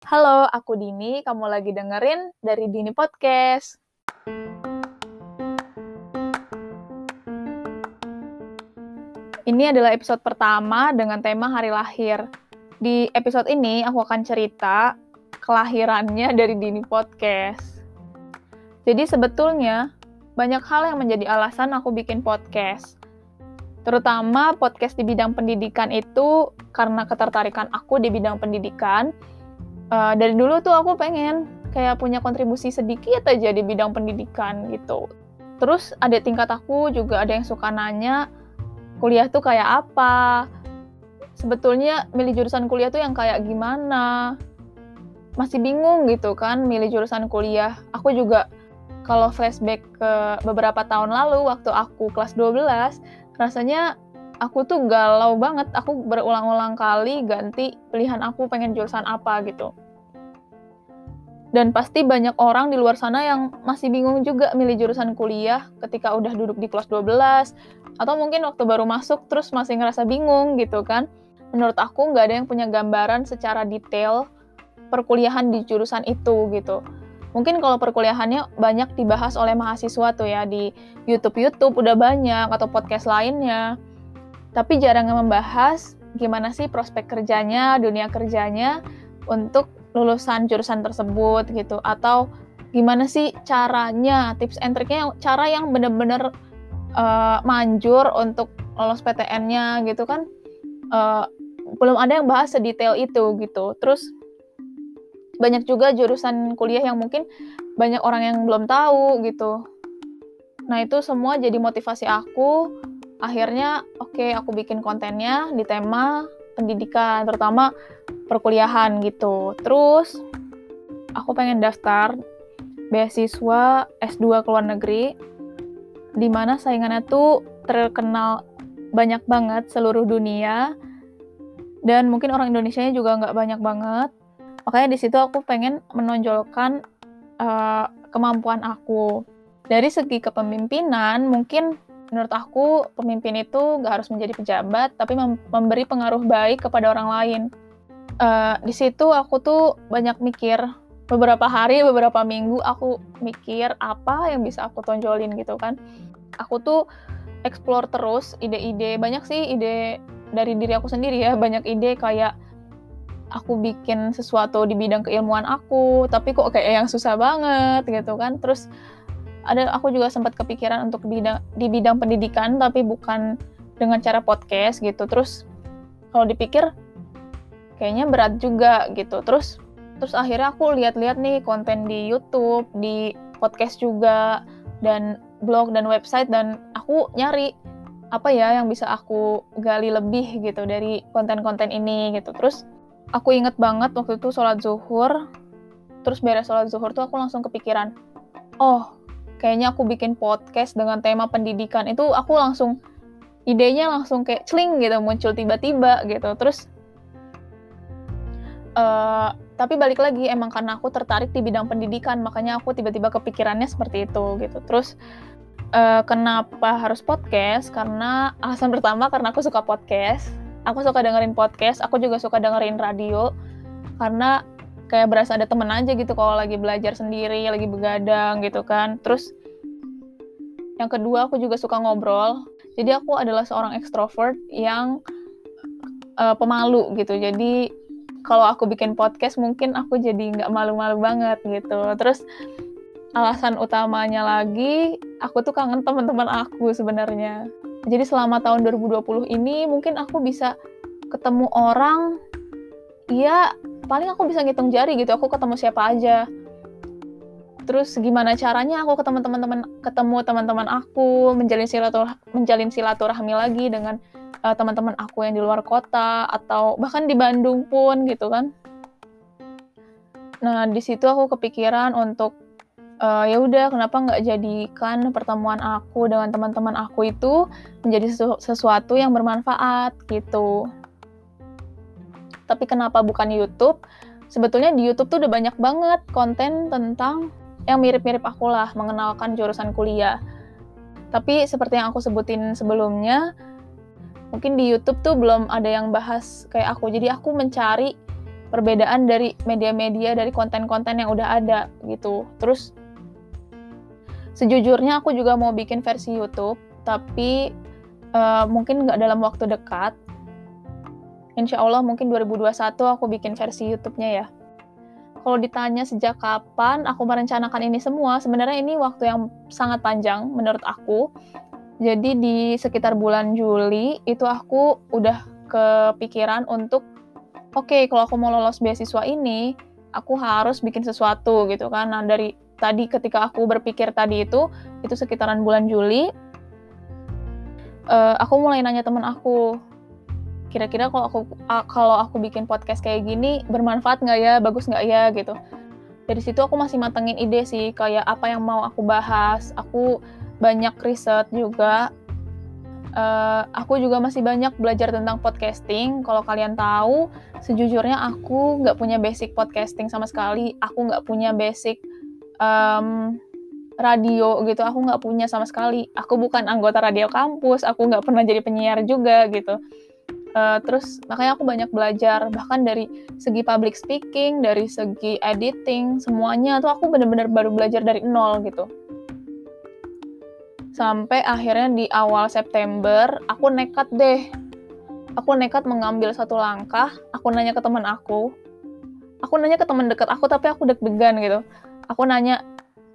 Halo, aku Dini. Kamu lagi dengerin dari Dini Podcast. Ini adalah episode pertama dengan tema hari lahir. Di episode ini, aku akan cerita kelahirannya dari Dini Podcast. Jadi sebetulnya, banyak hal yang menjadi alasan aku bikin podcast. Terutama podcast di bidang pendidikan itu karena ketertarikan aku di bidang pendidikan, uh, dari dulu tuh aku pengen kayak punya kontribusi sedikit aja di bidang pendidikan gitu. Terus ada tingkat aku juga ada yang suka nanya kuliah tuh kayak apa. Sebetulnya milih jurusan kuliah tuh yang kayak gimana. Masih bingung gitu kan milih jurusan kuliah. Aku juga kalau flashback ke beberapa tahun lalu waktu aku kelas 12, rasanya aku tuh galau banget. Aku berulang-ulang kali ganti pilihan aku pengen jurusan apa gitu. Dan pasti banyak orang di luar sana yang masih bingung juga milih jurusan kuliah ketika udah duduk di kelas 12 atau mungkin waktu baru masuk terus masih ngerasa bingung gitu kan. Menurut aku nggak ada yang punya gambaran secara detail perkuliahan di jurusan itu gitu. Mungkin kalau perkuliahannya banyak dibahas oleh mahasiswa tuh ya di YouTube-YouTube udah banyak atau podcast lainnya. Tapi jarang membahas gimana sih prospek kerjanya, dunia kerjanya untuk lulusan jurusan tersebut gitu. Atau gimana sih caranya tips and triknya cara yang bener-bener uh, manjur untuk lolos PTN-nya gitu kan uh, belum ada yang bahas sedetail itu gitu. Terus banyak juga jurusan kuliah yang mungkin banyak orang yang belum tahu gitu. Nah itu semua jadi motivasi aku. Akhirnya oke okay, aku bikin kontennya di tema pendidikan terutama perkuliahan gitu. Terus aku pengen daftar beasiswa S2 ke luar negeri di mana saingannya tuh terkenal banyak banget seluruh dunia dan mungkin orang Indonesia juga nggak banyak banget. Makanya di situ aku pengen menonjolkan uh, kemampuan aku. Dari segi kepemimpinan, mungkin menurut aku pemimpin itu nggak harus menjadi pejabat, tapi mem memberi pengaruh baik kepada orang lain. Uh, di situ aku tuh banyak mikir. Beberapa hari beberapa minggu aku mikir apa yang bisa aku tonjolin gitu kan. Aku tuh explore terus ide-ide banyak sih ide dari diri aku sendiri ya. Banyak ide kayak aku bikin sesuatu di bidang keilmuan aku tapi kok kayak yang susah banget gitu kan. Terus ada aku juga sempat kepikiran untuk bidang di bidang pendidikan tapi bukan dengan cara podcast gitu. Terus kalau dipikir kayaknya berat juga gitu. Terus terus akhirnya aku lihat-lihat nih konten di YouTube di podcast juga dan blog dan website dan aku nyari apa ya yang bisa aku gali lebih gitu dari konten-konten ini gitu. Terus aku inget banget waktu itu sholat zuhur. Terus beres sholat zuhur tuh aku langsung kepikiran oh kayaknya aku bikin podcast dengan tema pendidikan. Itu aku langsung idenya langsung kayak celing gitu muncul tiba-tiba gitu. Terus Uh, tapi balik lagi emang karena aku tertarik di bidang pendidikan makanya aku tiba-tiba kepikirannya seperti itu gitu. Terus uh, kenapa harus podcast? Karena alasan pertama karena aku suka podcast. Aku suka dengerin podcast aku juga suka dengerin radio. Karena kayak berasa ada temen aja gitu kalau lagi belajar sendiri lagi begadang gitu kan. Terus yang kedua aku juga suka ngobrol. Jadi aku adalah seorang ekstrovert yang uh, pemalu gitu. Jadi kalau aku bikin podcast mungkin aku jadi nggak malu-malu banget gitu. Terus alasan utamanya lagi aku tuh kangen teman-teman aku sebenarnya. Jadi selama tahun 2020 ini mungkin aku bisa ketemu orang ya paling aku bisa ngitung jari gitu aku ketemu siapa aja terus gimana caranya aku ketemu teman-teman ketemu teman-teman aku menjalin silaturahmi menjalin silaturahmi lagi dengan uh, teman-teman aku yang di luar kota atau bahkan di Bandung pun gitu kan. Nah di situ aku kepikiran untuk uh, ya udah kenapa nggak jadikan pertemuan aku dengan teman-teman aku itu menjadi sesu sesuatu yang bermanfaat gitu. Tapi kenapa bukan YouTube? Sebetulnya di YouTube tuh udah banyak banget konten tentang yang mirip-mirip aku lah mengenalkan jurusan kuliah. Tapi seperti yang aku sebutin sebelumnya, mungkin di YouTube tuh belum ada yang bahas kayak aku jadi aku mencari perbedaan dari media-media dari konten-konten yang udah ada gitu terus sejujurnya aku juga mau bikin versi YouTube tapi uh, mungkin nggak dalam waktu dekat Insya Allah mungkin 2021 aku bikin versi YouTube-nya ya kalau ditanya sejak kapan aku merencanakan ini semua, sebenarnya ini waktu yang sangat panjang menurut aku. Jadi di sekitar bulan Juli itu aku udah kepikiran untuk oke okay, kalau aku mau lolos beasiswa ini, aku harus bikin sesuatu gitu kan. Nah, dari tadi ketika aku berpikir tadi itu itu sekitaran bulan Juli uh, aku mulai nanya temen aku kira-kira kalau aku kalau aku bikin podcast kayak gini bermanfaat nggak ya? Bagus nggak ya? Gitu. Dari situ aku masih matengin ide sih kayak apa yang mau aku bahas. Aku banyak riset juga. Uh, aku juga masih banyak belajar tentang podcasting. Kalau kalian tahu sejujurnya aku nggak punya basic podcasting sama sekali. Aku nggak punya basic um, radio gitu. Aku nggak punya sama sekali. Aku bukan anggota radio kampus. Aku nggak pernah jadi penyiar juga gitu uh, terus makanya aku banyak belajar bahkan dari segi public speaking dari segi editing semuanya tuh aku bener-bener baru belajar dari nol gitu. Sampai akhirnya di awal September aku nekat deh. Aku nekat mengambil satu langkah aku nanya ke teman aku. Aku nanya ke teman dekat aku tapi aku deg-degan gitu. Aku nanya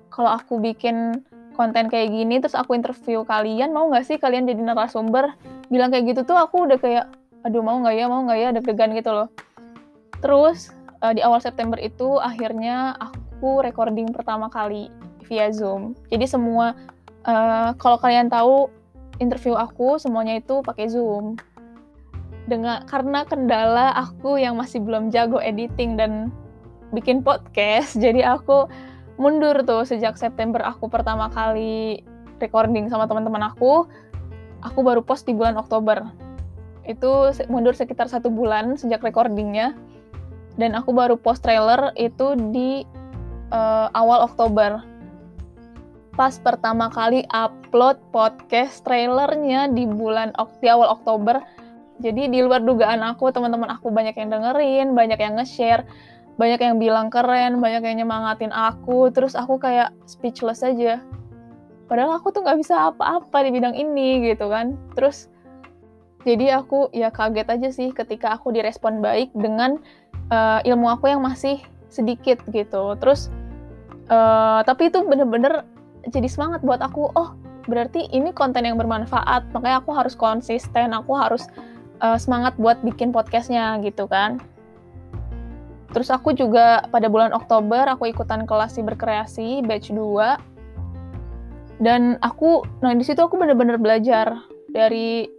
kalau aku bikin konten kayak gini terus aku interview kalian mau nggak sih kalian jadi narasumber? Bilang kayak gitu tuh aku udah kayak aduh mau nggak ya mau nggak ya deg-degan gitu loh. Terus uh, di awal September itu akhirnya aku recording pertama kali via Zoom. Jadi semua uh, kalau kalian tahu interview aku semuanya itu pakai Zoom. Dengan karena kendala aku yang masih belum jago editing dan bikin podcast jadi aku mundur tuh sejak September aku pertama kali recording sama teman-teman aku. Aku baru post di bulan Oktober itu mundur sekitar satu bulan sejak recordingnya. Dan aku baru post trailer itu di uh, awal Oktober. Pas pertama kali upload podcast trailernya di bulan di awal Oktober. Jadi di luar dugaan aku teman-teman aku banyak yang dengerin banyak yang nge-share banyak yang bilang keren banyak yang nyemangatin aku. Terus aku kayak speechless aja. Padahal aku tuh nggak bisa apa-apa di bidang ini gitu kan. Terus jadi aku ya kaget aja sih ketika aku direspon baik dengan uh, ilmu aku yang masih sedikit gitu. Terus uh, tapi itu bener-bener jadi semangat buat aku oh berarti ini konten yang bermanfaat makanya aku harus konsisten aku harus uh, semangat buat bikin podcastnya gitu kan. Terus aku juga pada bulan Oktober aku ikutan kelas berkreasi batch 2 dan aku nah di situ aku bener-bener belajar dari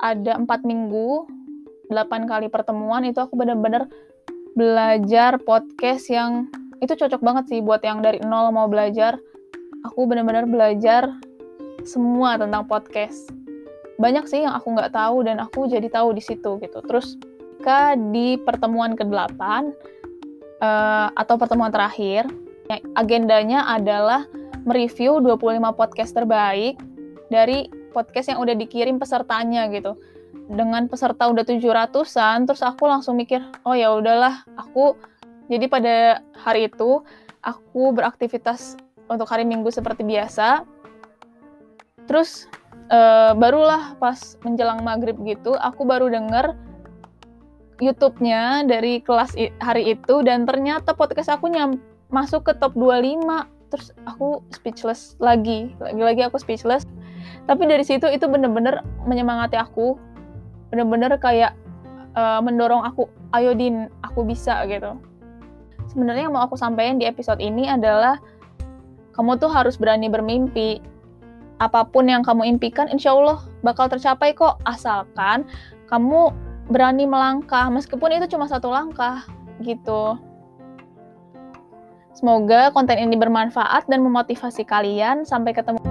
ada empat minggu, delapan kali pertemuan itu aku bener-bener belajar podcast yang itu cocok banget sih buat yang dari nol mau belajar. Aku bener-bener belajar semua tentang podcast. Banyak sih yang aku nggak tahu dan aku jadi tahu di situ gitu. Terus ketika di pertemuan ke-8 uh, atau pertemuan terakhir, agendanya adalah mereview 25 podcast terbaik dari podcast yang udah dikirim pesertanya gitu. Dengan peserta udah 700-an terus aku langsung mikir oh ya udahlah aku jadi pada hari itu aku beraktivitas untuk hari Minggu seperti biasa. Terus uh, barulah pas menjelang maghrib gitu aku baru denger YouTube-nya dari kelas hari itu dan ternyata podcast aku nyam masuk ke top 25 terus aku speechless lagi lagi-lagi aku speechless tapi dari situ itu bener-bener menyemangati aku bener-bener kayak uh, mendorong aku ayo din aku bisa gitu sebenarnya yang mau aku sampaikan di episode ini adalah kamu tuh harus berani bermimpi apa pun yang kamu impikan insya Allah bakal tercapai kok asalkan kamu berani melangkah meskipun itu cuma satu langkah gitu Semoga konten ini bermanfaat dan memotivasi kalian. Sampai ketemu.